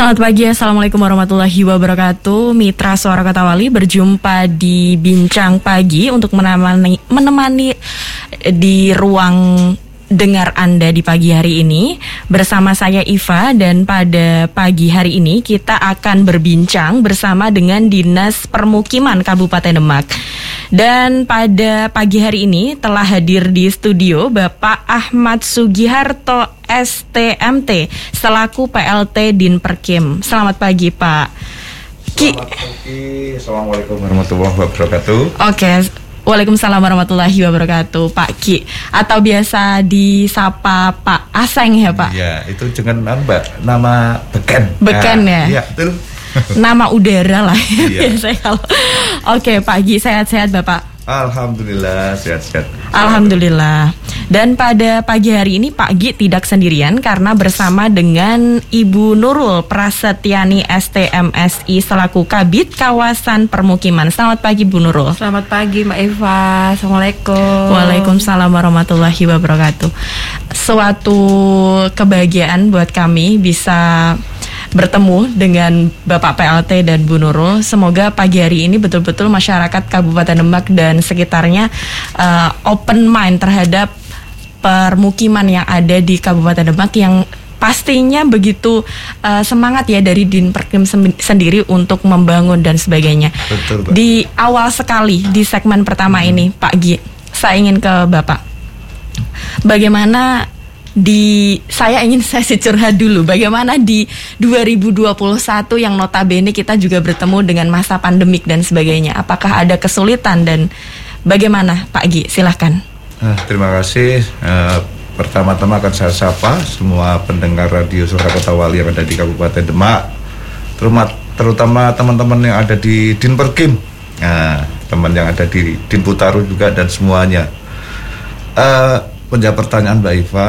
Selamat pagi, Assalamualaikum warahmatullahi wabarakatuh. Mitra Suara Kota Wali berjumpa di Bincang Pagi Untuk menemani, menemani di ruang dengar Anda di pagi hari ini bersama saya Iva dan pada pagi hari ini kita akan berbincang bersama dengan Dinas Permukiman Kabupaten Demak. Dan pada pagi hari ini telah hadir di studio Bapak Ahmad Sugiharto STMT selaku PLT Dinperkim. Selamat pagi Pak. Ki. Selamat pagi. Assalamualaikum warahmatullahi wabarakatuh. Oke, Waalaikumsalam warahmatullahi wabarakatuh Pak Ki. Atau biasa disapa Pak Aseng ya Pak? Iya itu dengan mbak nama Beken. Beken nah, ya? Iya betul. Nama udara lah ya biasanya kalau Oke Pak Ki sehat-sehat Bapak Alhamdulillah sehat-sehat. Alhamdulillah. Dan pada pagi hari ini Pak Gi tidak sendirian karena bersama dengan Ibu Nurul Prasetyani STMSI selaku Kabit Kawasan Permukiman. Selamat pagi Bu Nurul. Selamat pagi Mbak Eva. Assalamualaikum. Waalaikumsalam warahmatullahi wabarakatuh. Suatu kebahagiaan buat kami bisa bertemu dengan Bapak PLT dan Bu Nurul. Semoga pagi hari ini betul-betul masyarakat Kabupaten Demak dan sekitarnya uh, open mind terhadap permukiman yang ada di Kabupaten Demak yang pastinya begitu uh, semangat ya dari Dinperkim sendiri untuk membangun dan sebagainya. Betul, Pak. Di awal sekali di segmen pertama hmm. ini Pak Gi, saya ingin ke Bapak. Bagaimana di saya ingin saya curhat dulu. Bagaimana di 2021 yang notabene kita juga bertemu dengan masa pandemik dan sebagainya. Apakah ada kesulitan dan bagaimana Pak Gi? Silahkan uh, terima kasih. Uh, pertama-tama akan saya sapa semua pendengar radio Suara Kota Wali yang ada di Kabupaten Demak terutama teman-teman yang ada di Dinperkim nah, teman yang ada di Dinputaru juga dan semuanya. Uh, menjawab pertanyaan Mbak Iva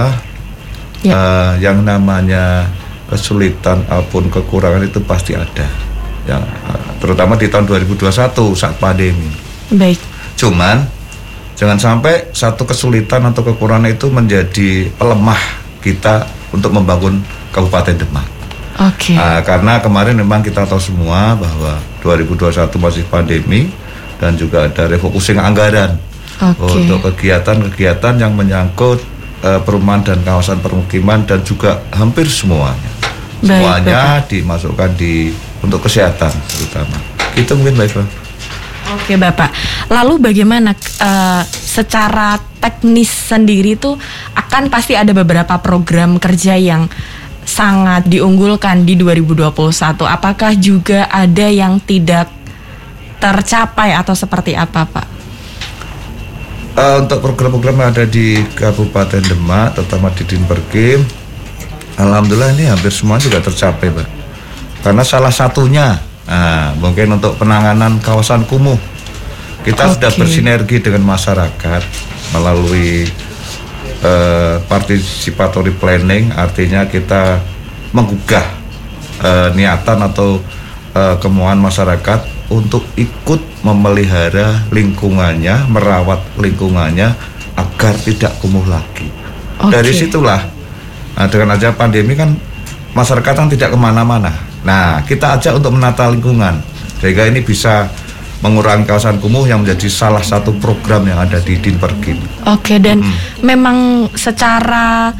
ya. uh, yang namanya kesulitan ataupun kekurangan itu pasti ada ya terutama di tahun 2021 saat pandemi baik cuman jangan sampai satu kesulitan atau kekurangan itu menjadi pelemah kita untuk membangun Kabupaten Demak Oke. Okay. Uh, karena kemarin memang kita tahu semua bahwa 2021 masih pandemi dan juga ada refocusing anggaran okay. untuk kegiatan-kegiatan yang menyangkut uh, perumahan dan kawasan permukiman dan juga hampir semuanya. Baik, semuanya Bapak. dimasukkan di untuk kesehatan terutama. Itu mungkin baik Pak. Oke Bapak. Lalu bagaimana uh, secara teknis sendiri tuh akan pasti ada beberapa program kerja yang sangat diunggulkan di 2021. Apakah juga ada yang tidak tercapai atau seperti apa, Pak? Uh, untuk program-program yang ada di Kabupaten Demak, terutama di Dinperkim, alhamdulillah ini hampir semua juga tercapai, Pak. Karena salah satunya, nah, mungkin untuk penanganan kawasan kumuh, kita okay. sudah bersinergi dengan masyarakat melalui uh, participatory planning, artinya kita menggugah uh, niatan atau uh, kemauan masyarakat untuk ikut memelihara lingkungannya, merawat lingkungannya agar tidak kumuh lagi. Okay. Dari situlah, nah dengan aja pandemi kan masyarakat kan tidak ke mana-mana. Nah kita ajak untuk menata lingkungan sehingga ini bisa mengurangi kawasan kumuh yang menjadi salah satu program yang ada di Dinperkim. Oke dan hmm. memang secara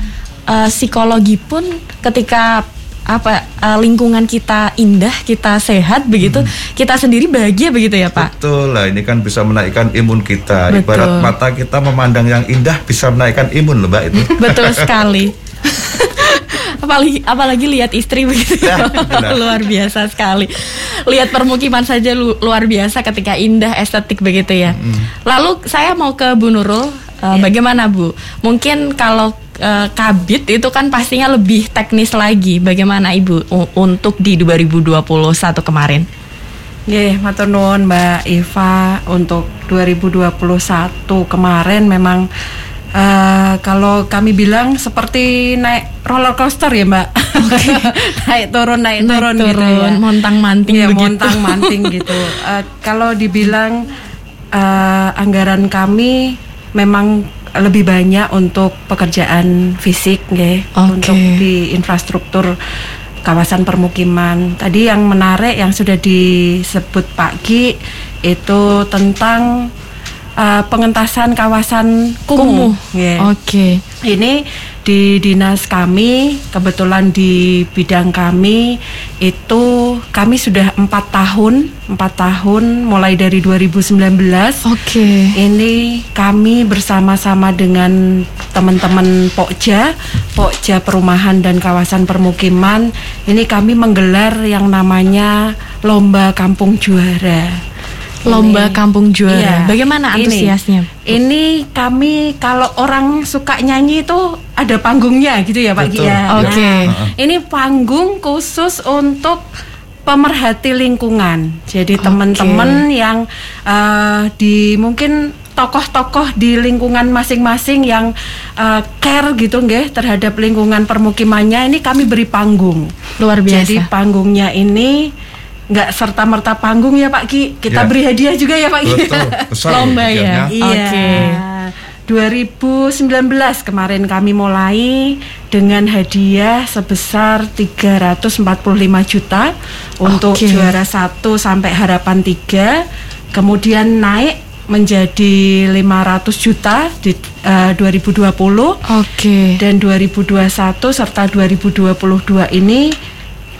uh, psikologi pun ketika apa uh, lingkungan kita indah, kita sehat begitu, hmm. kita sendiri bahagia begitu ya Pak. Betul lah, ini kan bisa menaikkan imun kita. Betul. Ibarat mata kita memandang yang indah bisa menaikkan imun loh Mbak itu. Betul sekali. apalagi apalagi lihat istri begitu ya, luar biasa sekali lihat permukiman saja lu, luar biasa ketika indah estetik begitu ya hmm. lalu saya mau ke Bu Nurul uh, bagaimana Bu mungkin kalau uh, kabit itu kan pastinya lebih teknis lagi. Bagaimana Ibu untuk di 2021 kemarin? Ya, matur nuwun Mbak Eva untuk 2021 kemarin memang uh, kalau kami bilang seperti naik roller coaster ya Mbak. Okay. naik turun naik, naik turun, turun gitu ya. Montang manting ya, begitu. montang manting gitu. Uh, kalau dibilang uh, anggaran kami memang lebih banyak untuk pekerjaan fisik, okay. untuk di infrastruktur kawasan permukiman. Tadi yang menarik yang sudah disebut Pak Gi itu tentang uh, pengentasan kawasan kumuh. Kumuh. Ya. Oke. Ini di dinas kami, kebetulan di bidang kami itu kami sudah empat tahun, empat tahun mulai dari 2019. Oke. Ini kami bersama-sama dengan teman-teman Pokja, Pokja Perumahan dan Kawasan Permukiman. Ini kami menggelar yang namanya Lomba Kampung Juara. Lomba Ini- Kampung Iya. Juara. Bagaimana Ini- antusiasnya? Ini kami kalau orang suka nyanyi itu ada panggungnya gitu ya Pak Betul. Gia. Oke. Nah, ini panggung khusus untuk pemerhati lingkungan. Jadi Oke. teman-teman yang eh, di mungkin tokoh-tokoh di lingkungan masing-masing yang eh, care gitu nggih terhadap lingkungan permukimannya ini kami beri panggung. Luar biasa. Jadi panggungnya ini nggak serta merta panggung ya Pak Ki. Kita Ya. beri hadiah juga ya Pak Ki. Betul, Lomba ya? Iya. Oke. 2019 kemarin kami mulai dengan hadiah sebesar 345 juta untuk juara 1 sampai harapan 3. Kemudian naik menjadi 500 juta di eh, 2020 Oke. dan 2021 serta 2022 ini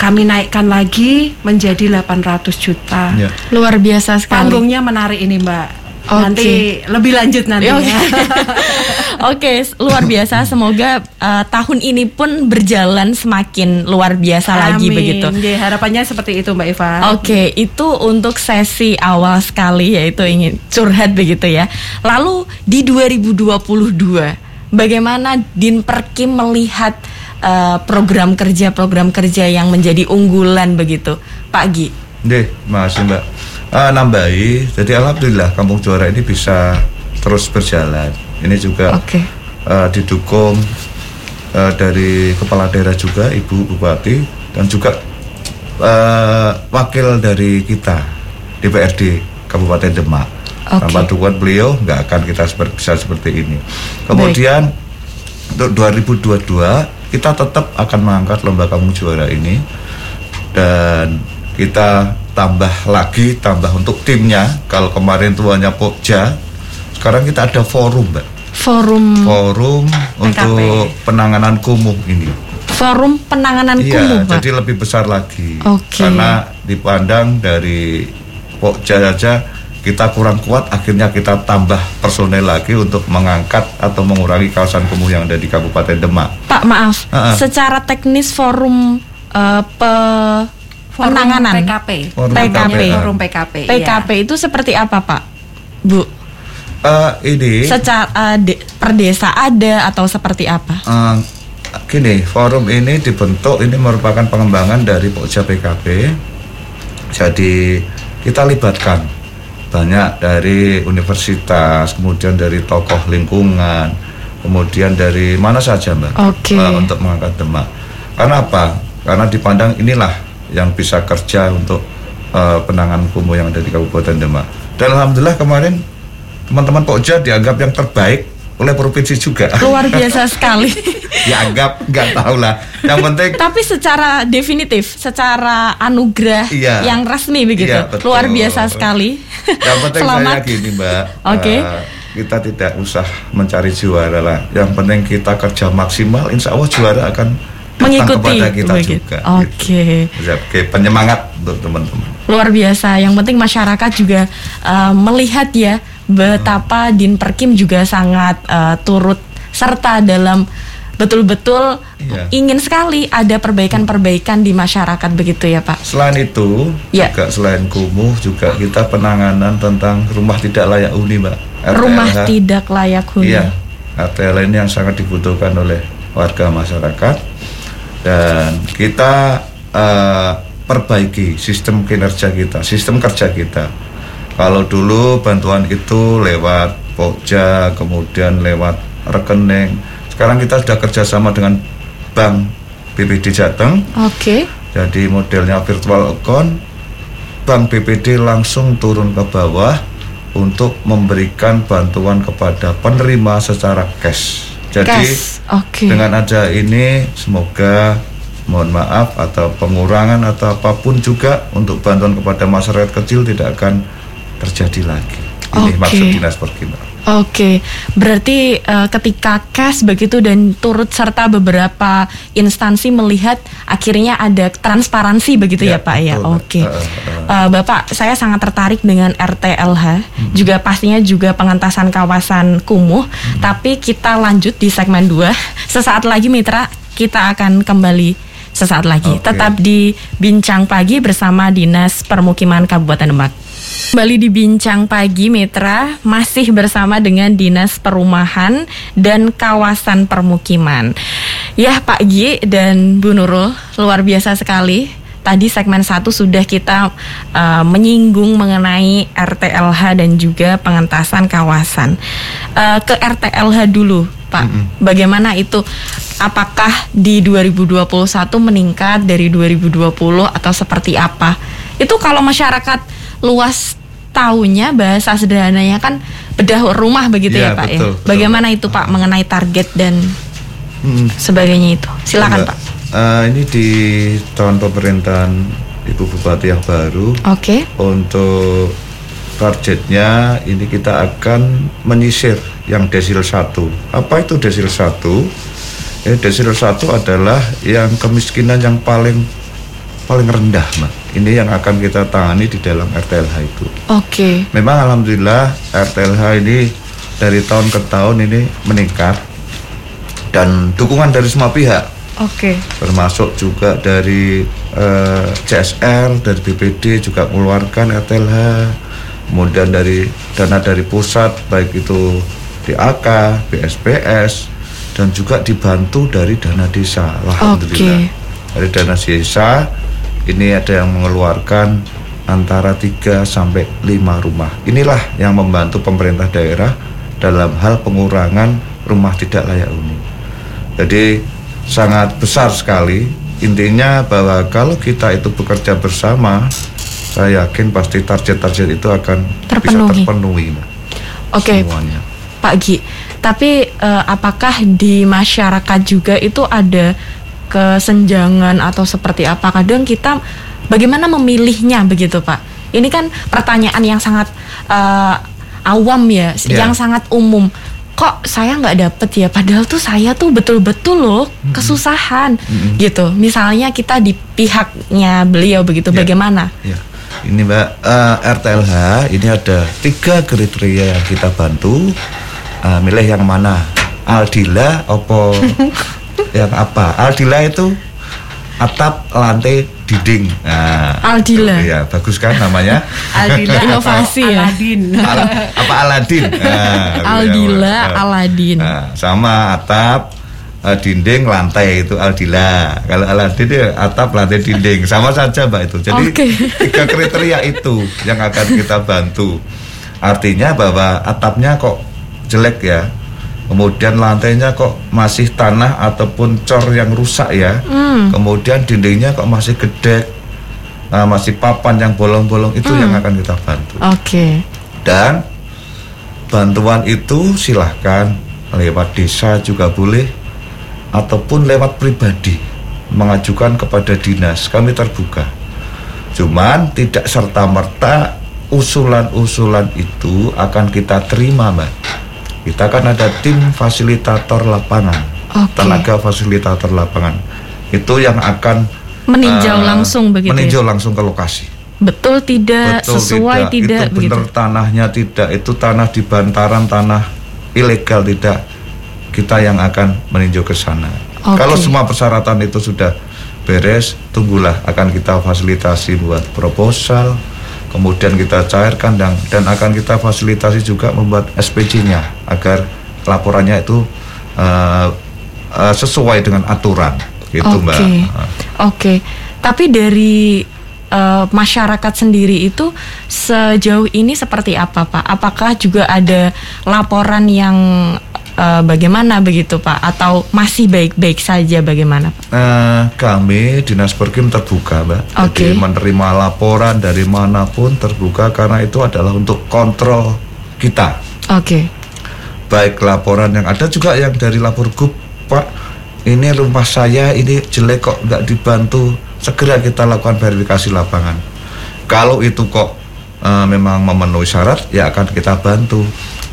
kami naikkan lagi menjadi 800 juta. Ya. Luar biasa sekali. Panggungnya menarik ini, Mbak. Oke. Nanti lebih lanjut nanti Ya, Oke, ya. Oke, s- luar biasa. Semoga uh, tahun ini pun berjalan semakin luar biasa lagi Amin. begitu. Ya, harapannya seperti itu Mbak Eva. Oke, itu untuk sesi awal sekali yaitu ingin curhat begitu ya. Lalu di 2022, bagaimana Din Perkim melihat uh, program kerja program kerja yang menjadi unggulan begitu, Pak Gi? Deh, makasih Mbak. Ah, nambahi, jadi alhamdulillah Kampung Juara ini bisa terus berjalan. Ini juga Oke. eh, didukung eh, dari kepala daerah juga, Ibu Bupati, dan juga eh, wakil dari kita DPRD Kabupaten Demak. Oke. Tanpa dukungan beliau nggak akan kita seper- bisa seperti ini. Kemudian untuk 2022 kita tetap akan mengangkat lomba kampung juara ini. Dan kita tambah lagi tambah untuk timnya. Kalau kemarin itu hanya Pokja sekarang kita ada forum mbak. Forum forum untuk penanganan kumuh ini. Forum penanganan iya kumuh, Pak. jadi lebih besar lagi. Oke. karena dipandang dari Pokja saja kita kurang kuat akhirnya kita tambah personel lagi untuk mengangkat atau mengurangi kawasan kumuh yang ada di Kabupaten Demak Pak maaf, Ah, ah. secara teknis forum uh, pe- Forum penanganan PKP. Forum PKP. PKP. Forum PKP. PKP itu seperti apa Pak, Bu? Eh, ini Secara uh, de- per desa ada atau seperti apa? Eh, gini, forum ini dibentuk ini merupakan pengembangan dari Pokja PKB. Jadi kita libatkan banyak dari universitas, kemudian dari tokoh lingkungan, kemudian dari mana saja mbak, Oke. eh, untuk mengangkat Demak. Karena apa? Karena dipandang inilah yang bisa kerja untuk eh, penanganan kumuh yang ada di Kabupaten Demak. Dan alhamdulillah kemarin teman-teman Pokja dianggap yang terbaik oleh provinsi juga. Luar biasa sekali. dianggap nggak tahu lah yang penting Tapi secara definitif, secara anugerah Iya. yang resmi begitu, Iya, betul. luar biasa sekali. yang penting Selamat. saya gini mbak Oke. eh, kita tidak usah mencari juara lah yang penting kita kerja maksimal insya Allah juara akan Mengikuti kepada kita begitu. juga Oke. gitu. Oke, penyemangat untuk teman-teman Luar biasa. Yang penting masyarakat juga uh, melihat ya betapa Din Perkim juga sangat uh, turut serta dalam betul-betul Iya. ingin sekali ada perbaikan-perbaikan di masyarakat begitu ya Pak. selain itu Ya. juga selain kumuh juga kita penanganan tentang rumah tidak layak huni mbak Rumah tidak layak huni. Iya, RTL ini yang sangat dibutuhkan oleh warga masyarakat dan kita eh, perbaiki sistem kinerja kita, sistem kerja kita. Kalau dulu bantuan itu lewat Pokja, kemudian lewat rekening. Sekarang kita sudah kerjasama dengan Bank BPD Jateng. Oke. Jadi modelnya virtual account, Bank BPD langsung turun ke bawah untuk memberikan bantuan kepada penerima secara cash. Jadi Cash. Oke. dengan ada ini semoga mohon maaf atau pengurangan atau apa pun juga untuk bantuan kepada masyarakat kecil tidak akan terjadi lagi. Ini Oke. maksud dinas perkim. Oke, berarti eh, ketika cash begitu dan turut serta beberapa instansi melihat akhirnya ada transparansi begitu ya, Ya, Pak ya. betul, Mbak. Oke, Eh, eh. Eh, Bapak, saya sangat tertarik dengan RTLH, juga pastinya juga pengentasan kawasan kumuh. Tapi kita lanjut di segmen 2 Sesaat lagi Mitra, kita akan kembali sesaat lagi. Oke. Tetap di Bincang Pagi bersama Dinas Permukiman Kabupaten Demak. Kembali di Bincang Pagi Mitra masih bersama dengan Dinas Perumahan dan Kawasan Permukiman. Ya Pak Gi dan Bu Nurul luar biasa sekali. Tadi segmen satu sudah kita uh, menyinggung mengenai RTLH dan juga pengentasan kawasan. Uh, ke RTLH dulu, Pak. Bagaimana itu? Apakah di 2021 meningkat dari 2020 atau seperti apa? Itu kalau masyarakat luas tahunya bahasa sederhananya kan bedah rumah begitu ya, Ya, Pak ya. betul, betul, Bagaimana itu Pak mengenai target dan Hmm. sebagainya itu? Silakan Mbak, Pak. eh, ini di tahun pemerintahan Ibu Bupati yang baru Oke. untuk targetnya ini kita akan menyisir yang desil 1. Apa itu desil 1? Eh, desil 1 adalah yang kemiskinan yang paling paling rendah, Mbak. Ini yang akan kita tangani di dalam RTLH itu. Oke. Memang alhamdulillah RTLH ini dari tahun ke tahun ini meningkat dan dukungan dari semua pihak Oke. termasuk juga dari eh, CSR, dari BPD juga mengeluarkan RTLH, kemudian dari dana dari pusat baik itu DAK, BSPS dan juga dibantu dari dana desa. Alhamdulillah. Oke. Dari dana desa ini ada yang mengeluarkan antara 3 sampai 5 rumah. Inilah yang membantu pemerintah daerah dalam hal pengurangan rumah tidak layak huni. Jadi sangat besar sekali. Intinya bahwa kalau kita itu bekerja bersama, saya yakin pasti target-target itu akan Terpenuhi. bisa terpenuhi. Oke. Semuanya. Pak Gi, tapi eh, apakah di masyarakat juga itu ada kesenjangan atau seperti apa? Kadang kita bagaimana memilihnya begitu, Pak? Ini kan pertanyaan yang sangat eh, awam ya, Ya. yang sangat umum. Kok saya nggak dapet ya? Padahal tuh saya tuh betul-betul loh kesusahan gitu. Misalnya kita di pihaknya beliau begitu, Ya. bagaimana? Ya, ini Mbak eh, RTLH ini ada tiga kriteria yang kita bantu. Eh, milih yang mana? Aldila, opo yang apa? Aldila itu atap, lantai, dinding. Nah, Aldila. Iya, bagus kan namanya? Aldila Inovasi ya. Aladin. Al- apa Aladin? Nah, Aldila, iya, Aladin. Nah, sama atap, eh, dinding, lantai itu Aldila. Kalau Aladin itu atap, lantai, dinding, sama saja mbak itu. Jadi Oke. tiga kriteria itu yang akan kita bantu. Artinya bahwa atapnya kok jelek ya, kemudian lantainya kok masih tanah ataupun cor yang rusak ya, kemudian dindingnya kok masih gede, nah, masih papan yang bolong-bolong itu yang akan kita bantu. Oke. Dan bantuan itu silahkan lewat desa juga boleh ataupun lewat pribadi mengajukan kepada dinas kami terbuka. Cuman tidak serta merta usulan-usulan itu akan kita terima, Mbak. Kita kan ada tim fasilitator lapangan, Oke. tenaga fasilitator lapangan. Itu yang akan Meninjau eh, langsung begitu ya? Meninjau langsung ke lokasi. Betul tidak, Betul sesuai tidak, itu begitu. benar tanahnya tidak itu tanah di bantaran tanah ilegal tidak kita yang akan meninjau ke sana Oke. kalau semua persyaratan itu sudah beres tunggulah akan kita fasilitasi buat proposal kemudian kita cairkan dan dan akan kita fasilitasi juga membuat SPC-nya agar laporannya itu eh, eh, sesuai dengan aturan gitu Oke, mbak oke. Tapi dari eh, masyarakat sendiri itu sejauh ini seperti apa, Pak? Apakah juga ada laporan yang eh, bagaimana begitu, Pak? Atau masih baik-baik saja bagaimana, Pak? Nah, kami dinas perkim terbuka, mbak. Oke. Jadi menerima laporan dari mana pun terbuka karena itu adalah untuk kontrol kita. Oke, Baik laporan yang ada juga yang dari lapor gub, pak, ini rumah saya ini jelek kok nggak dibantu segera kita lakukan verifikasi lapangan kalau itu kok eh, memang memenuhi syarat ya akan kita bantu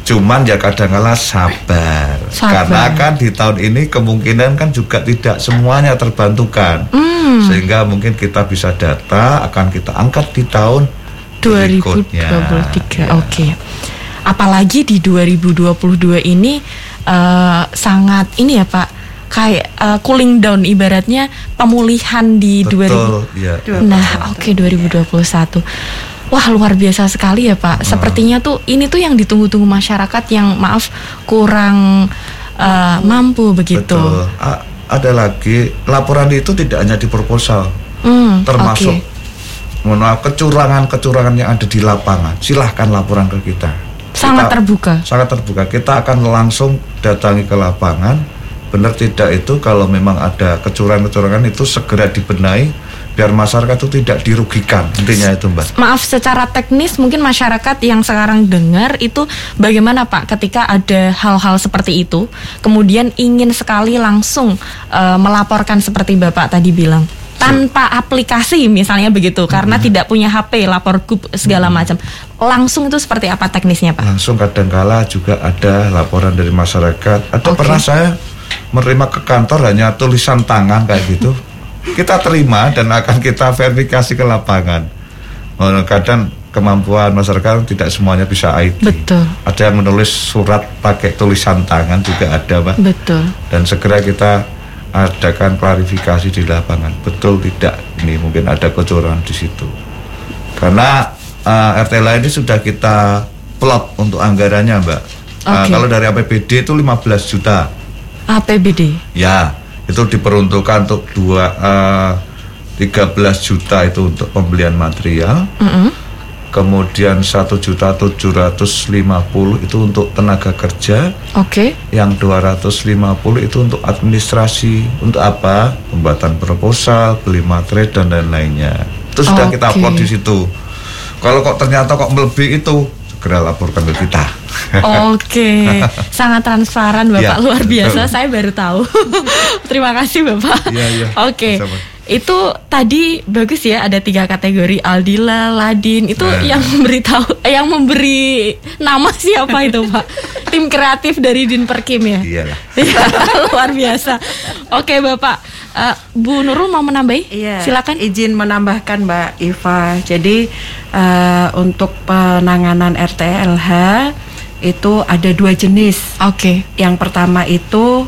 cuman ya kadang-kala sabar. Sabar. karena kan di tahun ini kemungkinan kan juga tidak semuanya terbantukan Hmm. sehingga mungkin kita bisa data akan kita angkat di tahun 2023. berikutnya. Ya. Oke. Apalagi di 2022 ini eh, sangat ini ya Pak kayak eh, cooling down ibaratnya pemulihan di 2000 betul ya Nah, oke 2021. Wah, luar biasa sekali ya, Pak. Sepertinya tuh ini tuh yang ditunggu-tunggu masyarakat yang maaf kurang eh, mampu begitu. betul. A- ada lagi laporan itu tidak hanya di proposal. Hmm, termasuk mohon maaf kecurangan-kecurangan yang ada di lapangan. Silahkan laporan ke kita. Sangat Kita- terbuka. sangat terbuka. Kita akan langsung datangi ke lapangan. Benar tidak itu kalau memang ada kecurangan-kecurangan itu segera dibenahi biar masyarakat itu tidak dirugikan intinya itu mbak. Maaf secara teknis mungkin masyarakat yang sekarang dengar itu bagaimana Pak ketika ada hal-hal seperti itu kemudian ingin sekali langsung eh, melaporkan seperti Bapak tadi bilang tanpa aplikasi misalnya begitu karena tidak punya HP lapor grup segala macam. Langsung itu seperti apa teknisnya Pak? langsung kadangkala juga ada laporan dari masyarakat. Ada Oke. pernah saya menerima ke kantor hanya tulisan tangan kayak gitu kita terima dan akan kita verifikasi ke lapangan. Oh, kadang kemampuan masyarakat tidak semuanya bisa IT Betul. ada yang menulis surat pakai tulisan tangan juga ada pak Betul. dan segera kita adakan klarifikasi di lapangan. Betul tidak ini? Mungkin ada kecurangan di situ. Karena RT lain ini sudah kita plot untuk anggarannya mbak. Eh, Oke. kalau dari APBD itu 15 juta. APBD. ya itu diperuntukkan untuk dua eh, 13 juta itu untuk pembelian material Mm-mm. kemudian satu juta 750 itu untuk tenaga kerja Oke. yang 250 itu untuk administrasi untuk apa pembuatan proposal beli materi dan lain-lainnya itu sudah kita Oke. upload di situ kalau kok ternyata kok melebihi itu segera laporkan ke kita Oke, sangat transparan Bapak Ya, luar biasa. betul. Saya baru tahu. Terima kasih Bapak. Iya, iya. Oke, Sama. itu tadi bagus ya ada tiga kategori Aldila, Ladin itu Nah. yang memberitahu, eh, yang memberi nama siapa itu Pak? Tim kreatif dari Din Perkim ya. iyalah Iya, luar biasa. Oke Bapak, Eh, Bu Nurul mau menambahi? Iya, Silakan. izin menambahkan Mbak Iva. Jadi eh, untuk penanganan RTLH itu ada dua jenis. Oke. Yang pertama itu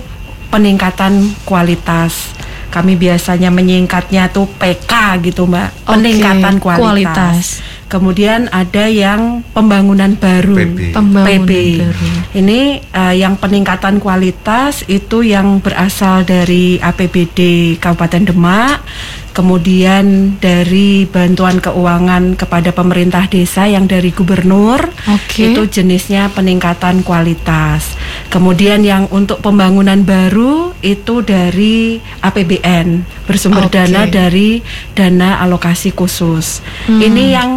peningkatan kualitas. Kami biasanya menyingkatnya tuh PK gitu Mbak. Oke, Peningkatan kualitas. kualitas. Kemudian ada yang pembangunan baru. PB. Pembangunan PB. baru. Ini eh, yang peningkatan kualitas itu yang berasal dari APBD Kabupaten Demak, kemudian dari bantuan keuangan kepada pemerintah desa yang dari gubernur. Oke. Itu jenisnya peningkatan kualitas. Kemudian yang untuk pembangunan baru itu dari APBN, bersumber Oke. dana dari dana alokasi khusus. Hmm. Ini yang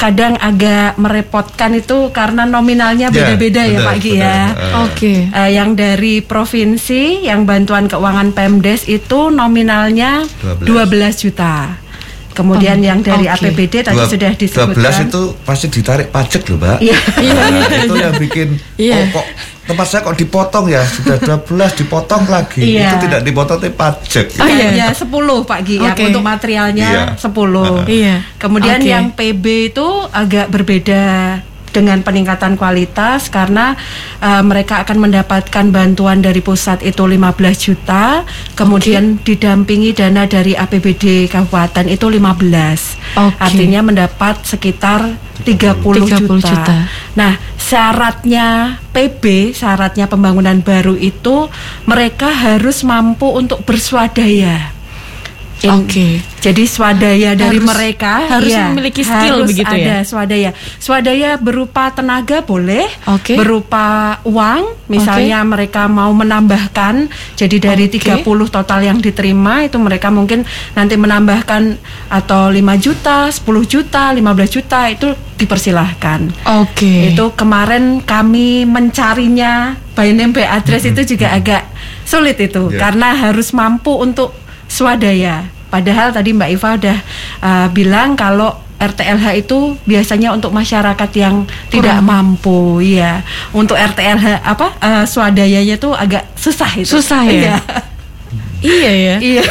kadang agak merepotkan itu karena nominalnya Ya, beda-beda ya, benar, Pak Gi ya. Oke. Eh, yang dari provinsi yang bantuan keuangan Pemdes itu nominalnya 12, 12. juta. Kemudian Oh, yang dari oke. APBD tadi Dua- sudah disebutkan. 12 itu pasti ditarik pajak loh mbak Iya. Nah, itu yang bikin Iya. oh kok tempat saya kok dipotong ya sudah 12 dipotong lagi Iya. itu tidak dipotong tapi pajak Oh, iya. Kayaknya 10 Pak Gi yang Oke. untuk materialnya Iya. 10. Iya. Kemudian Oke. yang PB itu agak berbeda dengan peningkatan kualitas karena uh, mereka akan mendapatkan bantuan dari pusat itu 15 juta, kemudian didampingi dana dari APBD kabupaten itu 15. Oke. Artinya mendapat sekitar 30, 30 juta. juta. Nah, syaratnya PB, syaratnya pembangunan baru itu mereka harus mampu untuk berswadaya. Oke. Jadi swadaya dari Harus- mereka harus iya, memiliki skill harus begitu ada ya? swadaya. Swadaya berupa tenaga boleh, Oke. berupa uang, misalnya mereka mau menambahkan. Jadi dari Oke. 30 total yang diterima itu mereka mungkin nanti menambahkan atau 5 juta, 10 juta, 15 juta itu dipersilahkan. Oke. Itu kemarin kami mencarinya by name by address itu juga agak sulit itu Iya. karena harus mampu untuk swadaya. Padahal tadi Mbak Iva udah uh, bilang kalau RTLH itu biasanya untuk masyarakat yang tidak mampu, ya. Untuk RTLH apa uh, swadayanya tuh agak susah itu. Susah ya? Iya. Iya ya. Iya.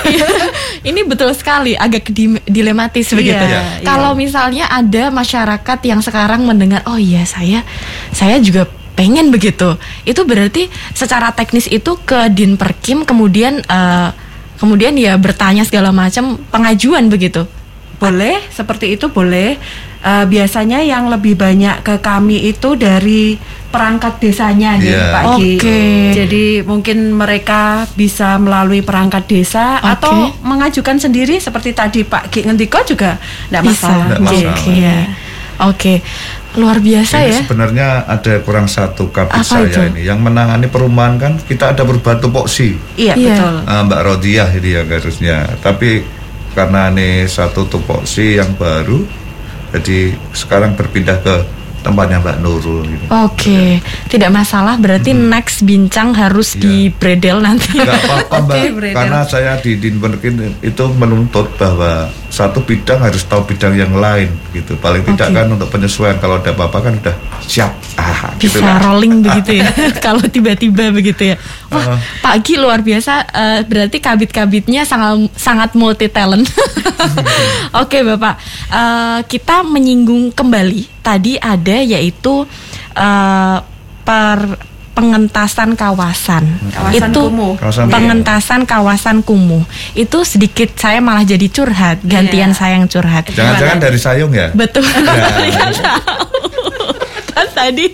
Ini betul sekali agak di- dilematis begitu. Iya, Kalau misalnya ada masyarakat yang sekarang mendengar, oh iya saya saya juga pengen begitu. Itu berarti secara teknis itu ke Dinperkim kemudian eh, kemudian ya bertanya segala macam pengajuan begitu. Boleh, seperti itu boleh. Eh, biasanya yang lebih banyak ke kami itu dari perangkat desanya nih Iya. Pak Gi. Oke. Jadi mungkin mereka bisa melalui perangkat desa Oke. atau mengajukan sendiri seperti tadi Pak Gi ngendiko juga tidak Bisa. masalah. Nggak masalah. Oke. Oke. Luar biasa ini ya. sebenarnya ada kurang satu Apa kabit saya itu? ini yang menangani perumahan kan kita ada perubahan tupoksi Iya, Iya. betul. Ah, Mbak Rodiah ini yang harusnya tapi karena ini satu tupoksi yang baru jadi sekarang berpindah ke tempatnya Mbak Nurul gitu. Oke, tidak masalah. Berarti next bincang harus Iya. di bredel nanti. Nggak apa-apa Mbak, beredar. karena saya di Dinperkin itu menuntut bahwa satu bidang harus tahu bidang yang lain gitu. Paling tidak Oke. kan untuk penyesuaian kalau ada apa-apa kan udah siap. Ah, gitu Bisa lah. rolling begitu ya. Kalau tiba-tiba begitu ya. Wah, Uh-uh. Pak Gi luar biasa. eh, berarti kabit-kabitnya sangat sangat multi talent. Oke, Bapak. Eh, kita menyinggung kembali tadi ada yaitu eh, per pengentasan kawasan. Kawasan itu kumuh. Kawasan kumuh. pengentasan kawasan kumuh. Itu sedikit saya malah jadi curhat, gantian Iya. saya yang curhat. Jangan-jangan dari sayung ya? Betul. Ya. Tadi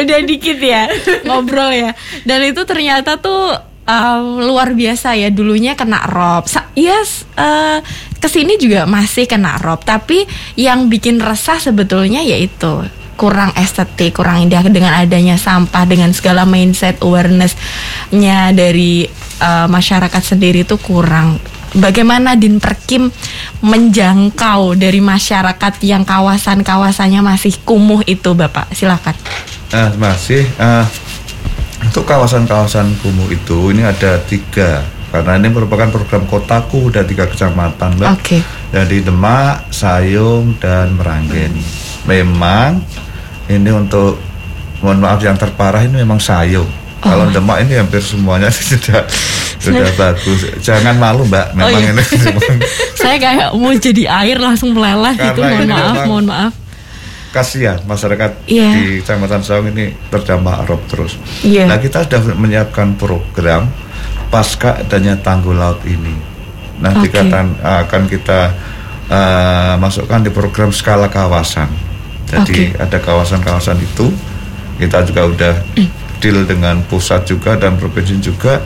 udah dikit ya ngobrol ya. Dan itu ternyata tuh um, luar biasa ya. Dulunya kena rob. Yes, eh, ke sini juga masih kena rob. Tapi yang bikin resah sebetulnya yaitu kurang estetik, kurang indah dengan adanya sampah, dengan segala mindset awareness-nya dari eh, masyarakat sendiri itu kurang. Bagaimana Dinperkim menjangkau dari masyarakat yang kawasan-kawasannya masih kumuh itu, Bapak? Silakan. Nah, masih eh, untuk kawasan-kawasan kumuh itu ini ada tiga karena ini merupakan program kotaku dan tiga kecamatan, mbak. Oke. Jadi Demak, Sayung dan Meranggen. Memang ini untuk mohon maaf yang terparah ini memang Sayung. Kalau Oh. Demak ini hampir semuanya sudah sudah bagus. Jangan malu mbak, memang Oh, iya. ini memang Saya kayak mau jadi air langsung meleleh gitu. Mohon maaf, memang- mohon maaf. Kasihan masyarakat Iya. di Kecamatan Saung ini terdampak rob terus. Iya. Nah kita sudah menyiapkan program pasca adanya tanggul laut ini. Nanti Oke. akan akan kita eh, masukkan di program skala kawasan. Jadi Oke. ada kawasan-kawasan itu kita juga udah deal dengan pusat juga dan provinsi juga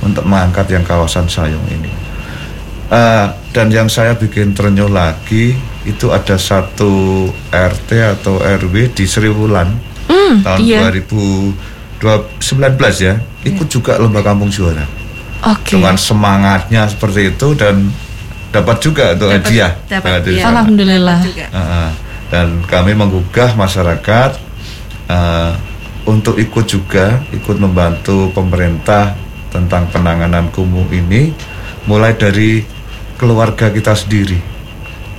untuk mengangkat yang kawasan Sayung ini. Eh, dan yang saya bikin terenyuh lagi itu ada satu RT atau RW di Seriwulan Hmm, tahun iya. 2019 ya ikut juga lomba kampung juara Oke. dengan semangatnya seperti itu dan dapat juga untuk Dapat- hadiah dapat, iya. Alhamdulillah. Uh. dan kami menggugah masyarakat uh, untuk ikut juga ikut membantu pemerintah tentang penanganan kumuh ini mulai dari keluarga kita sendiri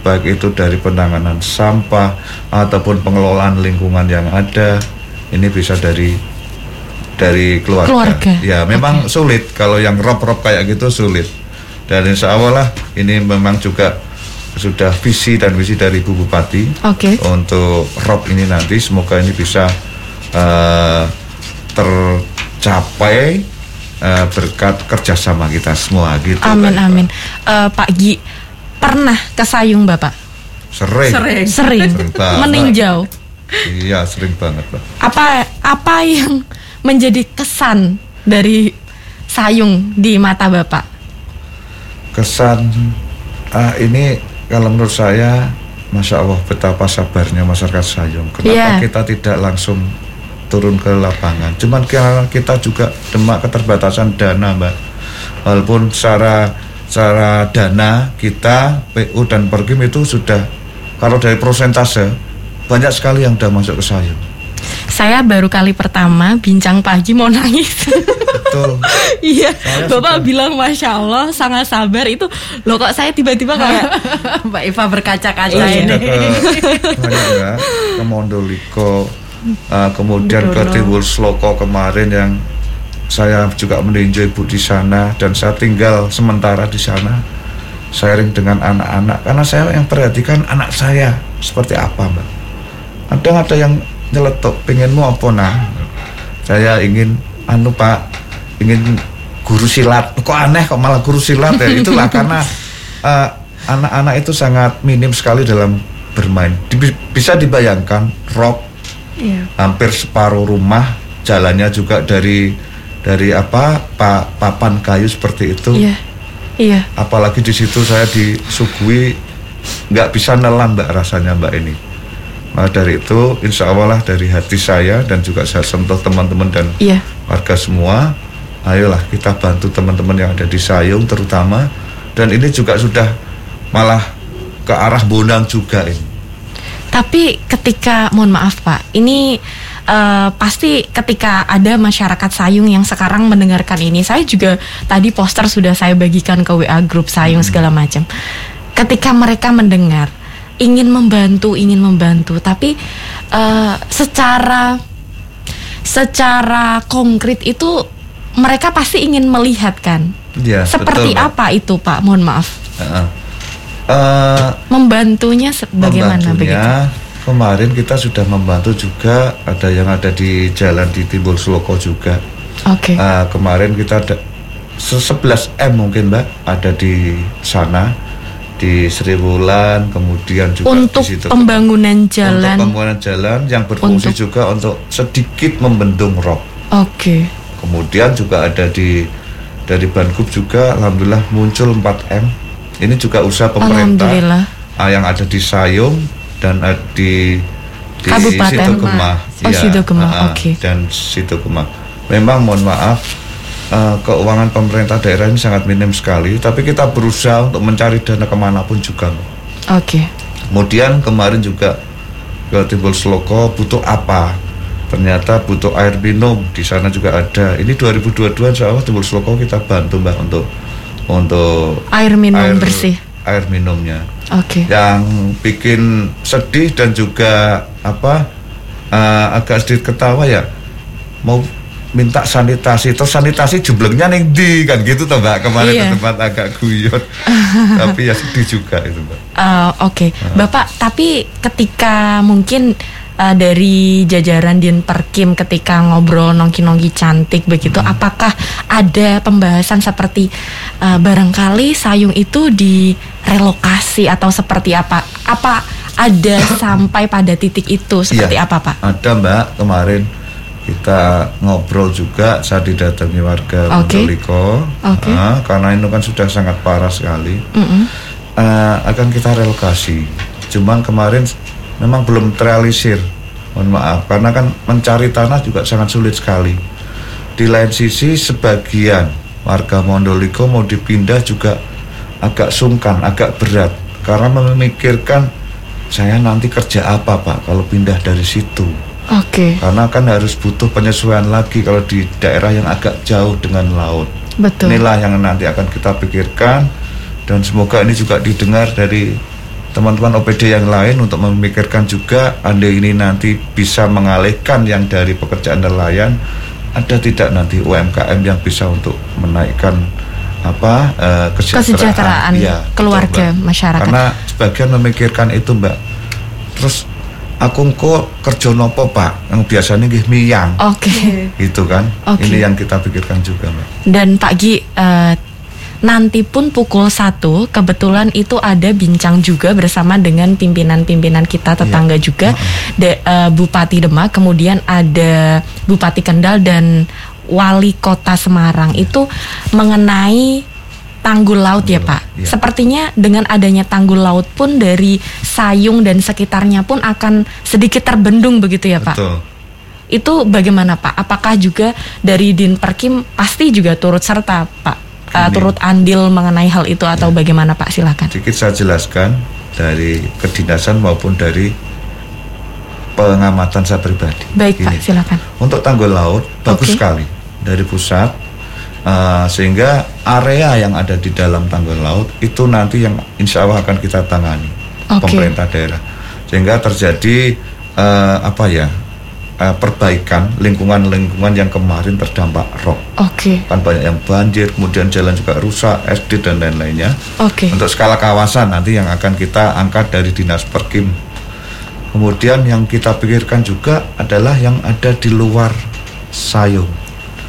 baik itu dari penanganan sampah ataupun pengelolaan lingkungan yang ada ini bisa dari dari keluarga, Keluarga. ya memang sulit kalau yang rob-rob kayak gitu sulit dan insya Allah lah ini memang juga sudah visi dan visi dari Ibu Bupati Oke. untuk rob ini nanti semoga ini bisa eh, tercapai eh, berkat kerjasama kita semua gitu Amin amin. Eh, Pak Gi pernah ke Sayung Bapak? sering Sering. Sering. Sering. Meninjau. iya sering banget Pak Apa apa yang menjadi kesan dari Sayung di mata Bapak? kesan ah, ini kalau menurut saya Masya Allah betapa sabarnya masyarakat Sayung kenapa Iya. kita tidak langsung turun ke lapangan cuman karena kita juga demak keterbatasan dana mbak walaupun secara secara dana kita PU dan Perkim itu sudah kalau dari persentase banyak sekali yang sudah masuk ke Sayung Saya baru kali pertama bincang pagi mau nangis. Betul. iya, Saya Bapak suka- bilang masya Allah sangat sabar itu. Loh kok saya tiba-tiba kayak Mbak Eva berkaca-kaca Iya. ini. Ke banyak ya ke Mondoliko uh, kemudian ke Mondono. Timbul Sloko kemarin yang saya juga meninjau ibu di sana dan saya tinggal sementara di sana sharing dengan anak-anak. Karena saya yang perhatikan anak saya seperti apa mbak. Kadang ada yang nyeletuk pengenmu apa nah saya ingin anu pak ingin guru silat. Kok aneh kok malah guru silat ya? Itulah karena eh, anak-anak itu sangat minim sekali dalam bermain. Di- bisa dibayangkan rock Iya. hampir separuh rumah jalannya juga dari dari apa pa- papan kayu seperti itu iya. Iya. apalagi di situ saya disuguhi nggak bisa nelan mbak rasanya mbak ini maka dari itu insya Allah lah dari hati saya dan juga saya sentuh teman-teman dan Iya. warga semua ayolah kita bantu teman-teman yang ada di Sayung terutama dan ini juga sudah malah ke arah Bonang juga ini Tapi ketika mohon maaf Pak, ini eh, pasti ketika ada masyarakat Sayung yang sekarang mendengarkan ini, saya juga tadi poster sudah saya bagikan ke WA grup Sayung segala macam. Ketika mereka mendengar ingin membantu, ingin membantu, tapi eh, secara secara konkret itu mereka pasti ingin melihat kan. ya Seperti betul, apa itu Pak? Mohon maaf. Heeh. Eh, Membantunya bagaimana begitu? Kemarin kita sudah membantu juga ada yang ada di jalan di Timbul Sloko juga Oke. Eh, kemarin kita ada se- 11 M mungkin mbak ada di sana di Sri Wulan kemudian juga untuk di situ pembangunan jalan. untuk pembangunan jalan yang berfungsi Untuk- juga untuk sedikit membendung rob Oke. kemudian juga ada di dari Bangkup juga alhamdulillah muncul 4 M ini juga usaha pemerintah Alhamdulillah. ah, yang ada di Sayung dan di di Kabupaten Sidogemah. Oh, Iya, ah, oke. Dan Sidogemah. Memang mohon maaf eh, keuangan pemerintah daerah ini sangat minim sekali, tapi kita berusaha untuk mencari dana ke mana pun juga. Oke. Kemudian kemarin juga ke Timbul Seloko butuh apa? Ternyata butuh air minum di sana juga ada. Ini 2022 insya Allah Timbul Seloko kita bantu mbak untuk untuk Air minum bersih. air minumnya Oke. yang bikin sedih dan juga apa eh, agak sedikit ketawa ya mau minta sanitasi terus sanitasi jumlahnya nih di kan gitu toh mbak kemarin Iya. tempat agak guyon tapi ya sedih juga itu mbak Eh, Oke, Bapak. Tapi ketika mungkin eh, dari jajaran Din Perkim ketika ngobrol nongki-nongki cantik begitu, Hmm. apakah ada pembahasan seperti eh, barangkali Sayung itu direlokasi atau seperti apa? Apa ada sampai pada titik itu seperti Iya. apa, Pak? ada mbak kemarin kita ngobrol juga saat didatangi warga Oke. Mondoliko Oke. Ah, karena itu kan sudah sangat parah sekali Mm-mm. Eh, akan kita relokasi. Cuman kemarin memang belum terrealisir. Mohon maaf karena kan mencari tanah juga sangat sulit sekali. Di lain sisi sebagian warga Mondoliko mau dipindah juga agak sungkan, agak berat karena memikirkan saya nanti kerja apa Pak kalau pindah dari situ. Oke, Karena kan harus butuh penyesuaian lagi kalau di daerah yang agak jauh dengan laut. betul. Inilah yang nanti akan kita pikirkan dan semoga ini juga didengar dari teman-teman OPD yang lain untuk memikirkan juga andai ini nanti bisa mengalihkan yang dari pekerjaan nelayan ada tidak nanti UMKM yang bisa untuk menaikkan apa eh, kesejahteraan, Kesejahteraan betul, keluarga, Mbak. masyarakat. Karena sebagian memikirkan itu Mbak. Terus aku kok kerja nopo Pak yang biasanya nggih miyang Oke. gitu kan. Oke. Ini yang kita pikirkan juga Mbak. Dan Pak Gi, eh, nanti pun pukul 1 kebetulan itu ada bincang juga bersama dengan pimpinan-pimpinan kita tetangga juga De- eh, Bupati Demak, kemudian ada Bupati Kendal dan Wali Kota Semarang itu mengenai tanggul laut ya Tanggul Pak. laut, iya. Sepertinya dengan adanya tanggul laut pun dari Sayung dan sekitarnya pun akan sedikit terbendung begitu ya Pak. Betul. Itu bagaimana Pak? Apakah juga dari Din Perkim pasti juga turut serta Pak? Uh, turut andil mengenai hal itu atau bagaimana Pak? Silakan. Sedikit saya jelaskan dari kedinasan maupun dari pengamatan saya pribadi. Baik Pak, Gini. silakan. Untuk tanggul laut bagus Oke. sekali dari pusat uh, sehingga area yang ada di dalam tanggul laut itu nanti yang insya Allah akan kita tangani Oke. pemerintah daerah sehingga terjadi uh, apa ya uh, perbaikan lingkungan-lingkungan yang kemarin terdampak rob Oke. kan banyak yang banjir kemudian jalan juga rusak SD dan lain-lainnya Oke. untuk skala kawasan nanti yang akan kita angkat dari dinas perkim. Kemudian yang kita pikirkan juga adalah yang ada di luar Sayung.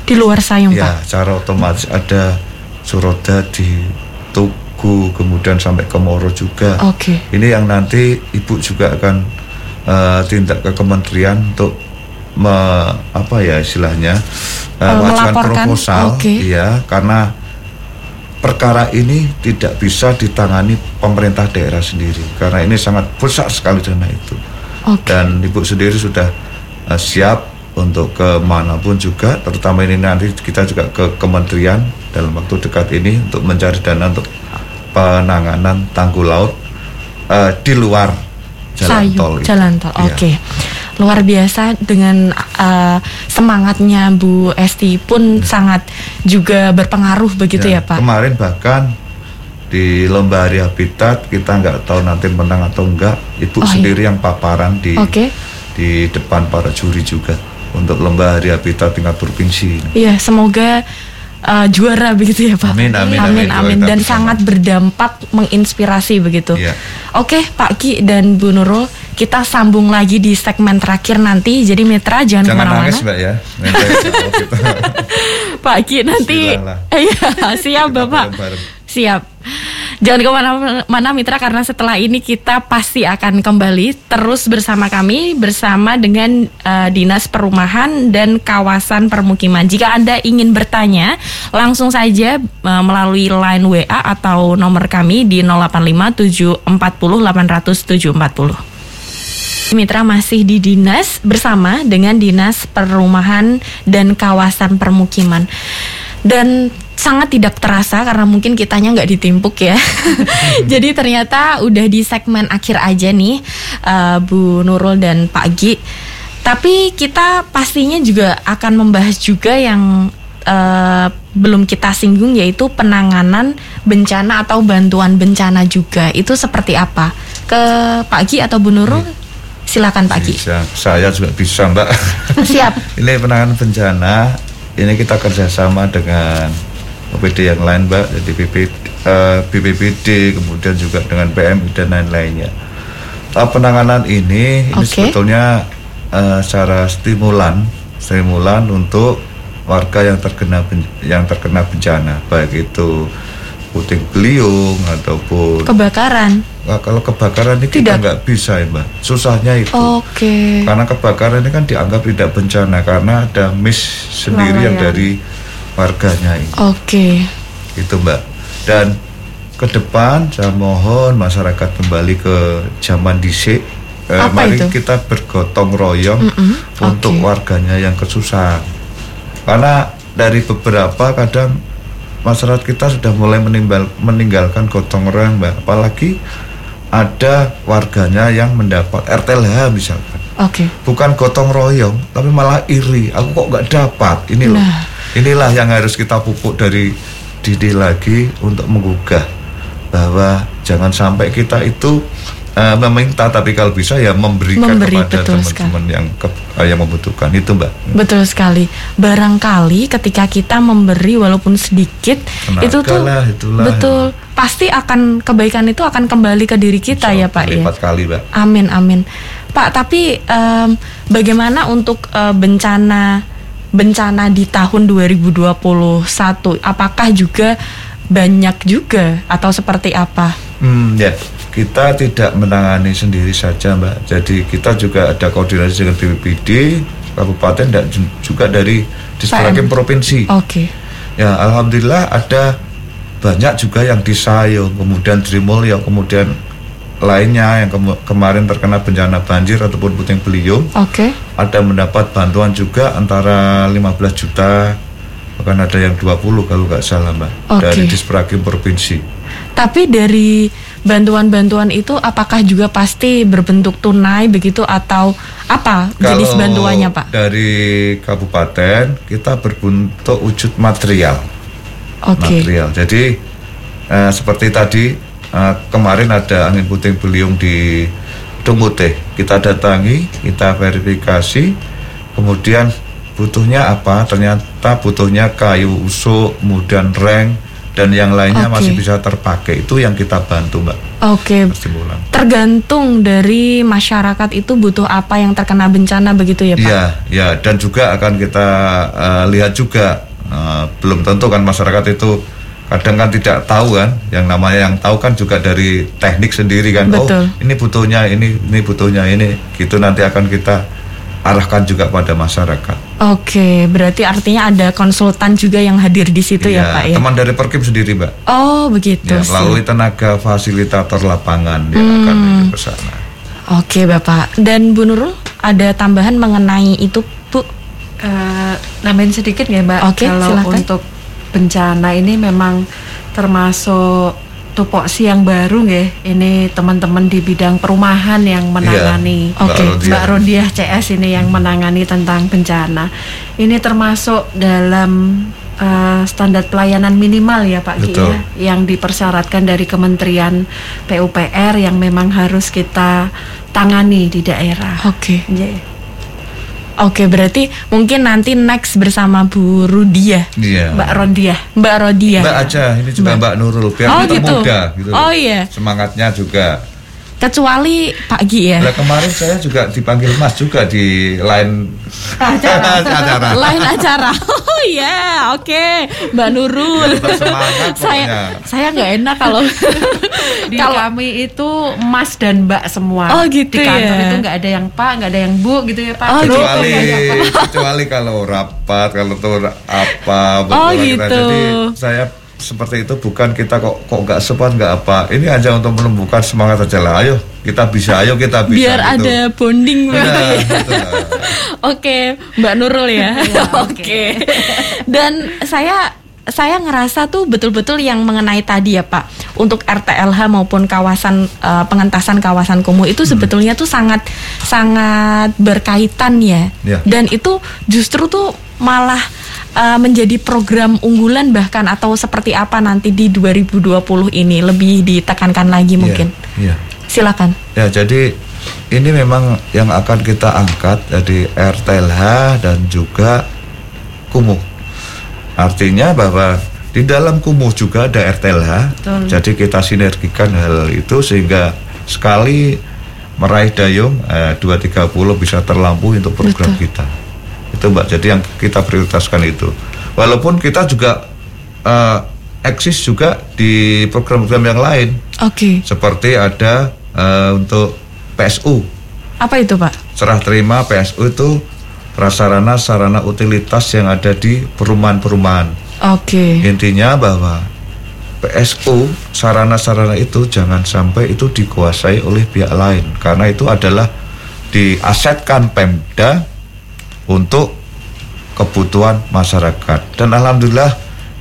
Di luar sayung Pak. Ya, secara otomatis ada Suroda di Tugu, kemudian sampai ke Moro juga. Oke. Ini yang nanti ibu juga akan eh, tindak ke kementerian untuk me, apa ya istilahnya eh, Eh, mengajukan melaporkan, proposal, oke. iya karena perkara ini tidak bisa ditangani pemerintah daerah sendiri karena ini sangat besar sekali dana itu Oke. dan ibu sendiri sudah eh, siap untuk ke mana pun juga terutama ini nanti kita juga ke kementerian dalam waktu dekat ini untuk mencari dana untuk penanganan tanggul laut eh, di luar jalan Sayung, tol jalan tol. Iya. Oke. Luar biasa dengan uh, semangatnya Bu Esti pun sangat juga berpengaruh begitu ya, Pak. Kemarin bahkan di lomba hari habitat kita nggak tahu nanti menang atau enggak. Ibu Oh, iya. sendiri yang paparan di Oke. di depan para juri juga untuk lomba hari habitat tingkat provinsi. Iya, semoga uh, juara begitu ya, Pak. Amin, amin, amin, amin. Dan sangat berdampak menginspirasi begitu. Iya. Oke, Pak Ki dan Bu Nurul, kita sambung lagi di segmen terakhir nanti. Jadi Mitra jangan, Jangan ke mana-mana. nangis mbak ya. Kalau kita Pak Ki nanti. Iya, siap Bapak. Siap. Jangan ke mana-mana Mitra karena setelah ini kita pasti akan kembali terus bersama kami bersama dengan eh, Dinas Perumahan dan Kawasan Permukiman. Jika Anda ingin bertanya langsung saja eh, melalui line WA atau nomor kami di 085 740 800 740. Mitra masih di dinas bersama dengan Dinas Perumahan dan Kawasan Permukiman. Dan sangat tidak terasa karena mungkin kitanya nggak ditimpuk ya. Jadi ternyata udah di segmen akhir aja nih eh, Bu Nurul dan Pak Gi. Tapi kita pastinya juga akan membahas juga yang eh, belum kita singgung yaitu penanganan bencana atau bantuan bencana juga. Itu seperti apa? Ke Pak Gi atau Bu Nurul? Silakan Pak bisa, saya juga bisa mbak. Siap. ini penanganan bencana. Ini kita kerjasama dengan OPD yang lain mbak, jadi BP, eh, BPBD, kemudian juga dengan PMI dan lain-lainnya. Eh, penanganan ini, ini Oke. sebetulnya eh, secara stimulan, stimulan untuk warga yang terkena yang terkena bencana, baik itu puting beliung ataupun Kebakaran. Nah, kalau kebakaran ini Tidak. kita nggak bisa ya mbak, susahnya itu. Oke. Karena kebakaran ini kan dianggap tidak bencana karena ada miss sendiri yang Kelalaian. dari warganya ini. Oke. Itu Mbak. Dan ke depan saya mohon masyarakat kembali ke zaman dhisik. Eh, Apa mari itu? kita bergotong royong Mm-mm, untuk oke. warganya yang kesusahan. Karena dari beberapa kadang masyarakat kita sudah mulai meninggalkan gotong royong Mbak. Apalagi ada warganya yang mendapat RTLH misalkan Oke. bukan gotong royong tapi malah iri aku kok nggak dapat ini loh Nah. inilah yang harus kita pupuk dari diri lagi untuk menggugah bahwa jangan sampai kita itu eh, meminta tapi kalau bisa ya memberikan Memberi, kepada teman-teman yang ke- eh, yang membutuhkan itu mbak Betul sekali. Barangkali ketika kita memberi walaupun sedikit Tenaga itu tuh lah, itulah. betul pasti akan kebaikan itu akan kembali ke diri kita ya Pak ya. empat kali mbak Amin amin. Pak, tapi em, bagaimana untuk eh, bencana bencana di tahun 2021? Apakah juga banyak juga atau seperti apa? Hmm, ya, kita tidak menangani sendiri saja, Mbak. Jadi kita juga ada koordinasi dengan BPBD kabupaten dan ju- juga dari Disperhakim PM. provinsi. Oke. Ya, alhamdulillah ada banyak juga yang di Sayung, kemudian Trimulyo, kemudian lainnya yang kemu- kemarin terkena bencana banjir ataupun puting beliung Oke. ada mendapat bantuan juga antara 15 juta bahkan ada yang 20 kalau nggak salah mbak Oke. dari Disperhakim provinsi Tapi dari bantuan-bantuan itu apakah juga pasti berbentuk tunai begitu atau apa jenis Kalau bantuannya Pak? Dari kabupaten kita berbentuk wujud material. Oke. Material. Jadi eh, seperti tadi eh, kemarin ada angin puting beliung di Dumuteh. Kita datangi, kita verifikasi, kemudian butuhnya apa? Ternyata butuhnya kayu usuk, kemudian reng dan yang lainnya Oke. masih bisa terpakai. Itu yang kita bantu, Mbak. Oke. Stimulan. Tergantung dari masyarakat itu butuh apa yang terkena bencana begitu ya Pak? Iya, ya dan juga akan kita eh, lihat juga eh, belum tentu kan masyarakat itu kadang kan tidak tahu kan, yang namanya yang tahu kan juga dari teknik sendiri kan. Betul. Oh, ini butuhnya ini, ini butuhnya ini, gitu nanti akan kita arahkan juga pada masyarakat. Oke, berarti artinya ada konsultan juga yang hadir di situ ya, Iya, Pak ya? Teman dari Perkim sendiri, Mbak. Oh begitu Ya, sih. melalui tenaga fasilitator lapangan yang Hmm. akan menuju ke sana. Oke Bapak. Dan Bu Nurul ada tambahan mengenai itu Eh, nambahin sedikit ya Mbak. Oke, Kalau silakan. untuk bencana ini memang termasuk tupoksi yang baru nggih. Ini teman-teman di bidang perumahan yang menangani. Iya, Mbak Oke, Rodiah. Mbak Rodiah CS ini yang menangani tentang bencana. Ini termasuk dalam eh, standar pelayanan minimal ya Pak Ki ya, yang dipersyaratkan dari Kementerian PUPR yang memang harus kita tangani di daerah. Oke. Nggih. Oke, berarti mungkin nanti next bersama Bu Rudia. Iya. Mbak Rodiah. Mbak Rodia. Mbak aja, ini juga Mbak Nurul biar Oh, kita gitu. muda gitu. Oh, iya. Semangatnya juga. Kecuali Pak Gi ya. Lah kemarin saya juga dipanggil Mas juga di lain acara. Lain acara. Oh iya, oke. Mbak Nurul. Saya pokoknya. saya nggak enak kalau Di kalau kami itu Mas dan Mbak semua. Oh, gitu Di kantor ya. itu nggak ada yang Pak, nggak ada yang Bu gitu ya Pak. Oh, Gitu. kecuali gitu. kecuali kalau rapat kalau tuh apa Oh, kita. gitu. jadi saya seperti itu bukan kita kok kok nggak sempat nggak apa ini hanya untuk menumbuhkan semangat aja lah ayo kita bisa ayo kita bisa biar gitu. ada bonding ya. Oke, Mbak Nurul ya. Iya, Oke. Dan saya saya ngerasa tuh betul-betul yang mengenai tadi ya Pak untuk RTLH maupun kawasan eh, pengentasan kawasan kumuh itu sebetulnya tuh sangat sangat berkaitan ya. Ya. Dan itu justru tuh malah eh, menjadi program unggulan bahkan atau seperti apa nanti di 2020 ini lebih ditekankan lagi mungkin. Iya, iya. Silakan. Ya, jadi ini memang yang akan kita angkat jadi RTLH dan juga kumuh. Artinya bahwa di dalam kumuh juga ada RTLH. Betul. Jadi kita sinergikan hal itu sehingga sekali meraih dayung eh, 230 bisa terlampaui untuk program Betul. kita. Itu Mbak. Jadi yang kita prioritaskan itu. Walaupun kita juga eh, eksis juga di program-program yang lain Oke. seperti ada eh, untuk PSU Apa itu Pak? serah terima PSU itu prasarana sarana utilitas yang ada di perumahan-perumahan Oke. intinya bahwa PSU sarana-sarana itu jangan sampai itu dikuasai oleh pihak lain karena itu adalah diasetkan Pemda untuk kebutuhan masyarakat dan alhamdulillah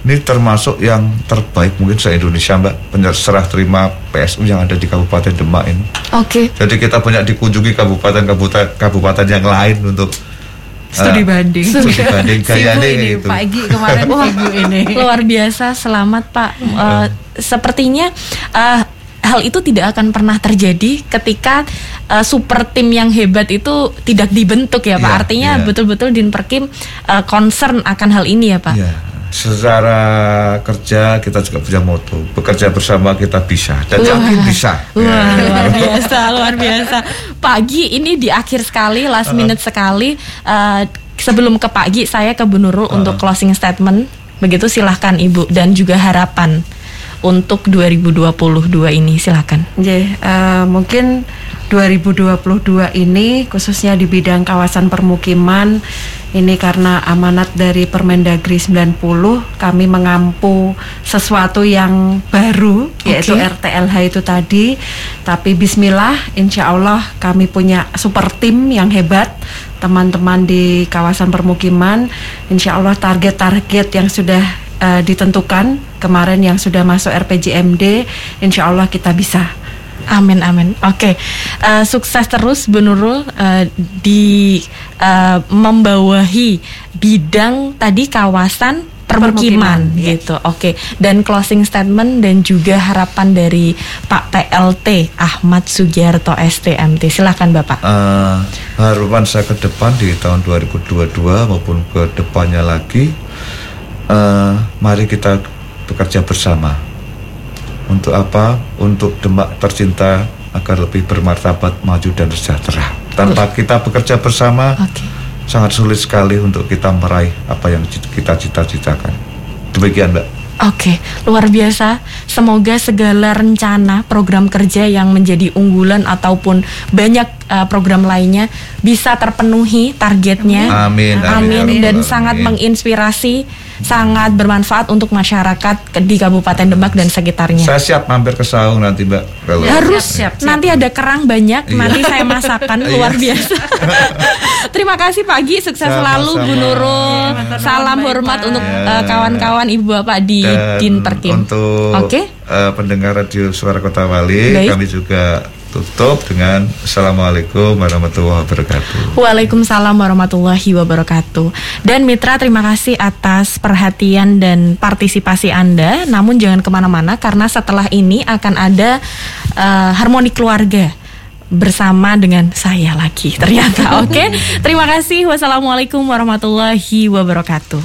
ini termasuk yang terbaik mungkin se Indonesia mbak serah terima PSU yang ada di Kabupaten Demak ini Oke. jadi kita banyak dikunjungi kabupaten-kabupaten kabupaten yang lain untuk Studi eh, banding. studi banding nih ini gitu. Pak Egi kemarin ibu ini. Luar biasa, selamat Pak. Eh, sepertinya eh, hal itu tidak akan pernah terjadi ketika eh, super tim yang hebat itu tidak dibentuk ya Pak. Iya, Artinya iya. betul-betul Dinperkim eh, concern akan hal ini ya Pak. Ya, secara kerja kita juga punya moto bekerja bersama kita bisa dan Wah. yakin bisa. Wah, Ya. luar biasa, luar biasa. Pagi ini di akhir sekali, last minute sekali. Eh, sebelum ke pagi, saya ke Bu Nurul untuk closing statement. Begitu silahkan Ibu dan juga harapan untuk 2022 ini silahkan. Nggih, eh, mungkin 2022 ini khususnya di bidang kawasan permukiman ini karena amanat dari Permendagri 90 kami mengampu sesuatu yang baru yaitu Oke. RTLH itu tadi tapi bismillah insya Allah kami punya super tim yang hebat teman-teman di kawasan permukiman insya Allah target-target yang sudah eh, ditentukan kemarin yang sudah masuk RPJMD, insya Allah kita bisa. Amin amin. Oke, Eh, sukses terus Bu Nurul eh, di eh, membawahi bidang tadi kawasan permukiman, Permukiman, ya. gitu. Oke, dan closing statement dan juga harapan dari Pak PLT Ahmad Sugiarto STMT. Silakan Bapak. Eh, harapan saya ke depan di tahun 2022 maupun ke depannya lagi, eh, mari kita bekerja bersama. Untuk apa? Untuk Demak tercinta agar lebih bermartabat, maju dan sejahtera. Tanpa kita bekerja bersama, Oke. sangat sulit sekali untuk kita meraih apa yang kita cita-citakan. Demikian, Mbak. Oke, luar biasa. Semoga segala rencana program kerja yang menjadi unggulan ataupun banyak uh, program lainnya bisa terpenuhi targetnya. Amin, amin, Amin, ya dan Rabbal sangat menginspirasi, sangat bermanfaat untuk masyarakat di Kabupaten Demak dan sekitarnya. Saya siap mampir ke Saung nanti, Mbak. Kalau Harus Siap, siap, nanti ada kerang banyak, Iya. nanti saya masakan luar biasa. Terima kasih Pak Gi, sukses Sama-sama. selalu Bu Nurul. Iya, nuwun, Salam Mbak hormat untuk Ya. uh, kawan-kawan Ibu Bapak di Dan Din Perkim. Untuk Oke. eh, pendengar radio Suara Kota Wali, Baik. kami juga tutup dengan Assalamualaikum warahmatullahi wabarakatuh. Waalaikumsalam warahmatullahi wabarakatuh. Dan Mitra terima kasih atas perhatian dan partisipasi Anda. Namun jangan ke mana-mana karena setelah ini akan ada eh, harmoni keluarga bersama dengan saya lagi ternyata. Oke, terima kasih. Wassalamualaikum warahmatullahi wabarakatuh.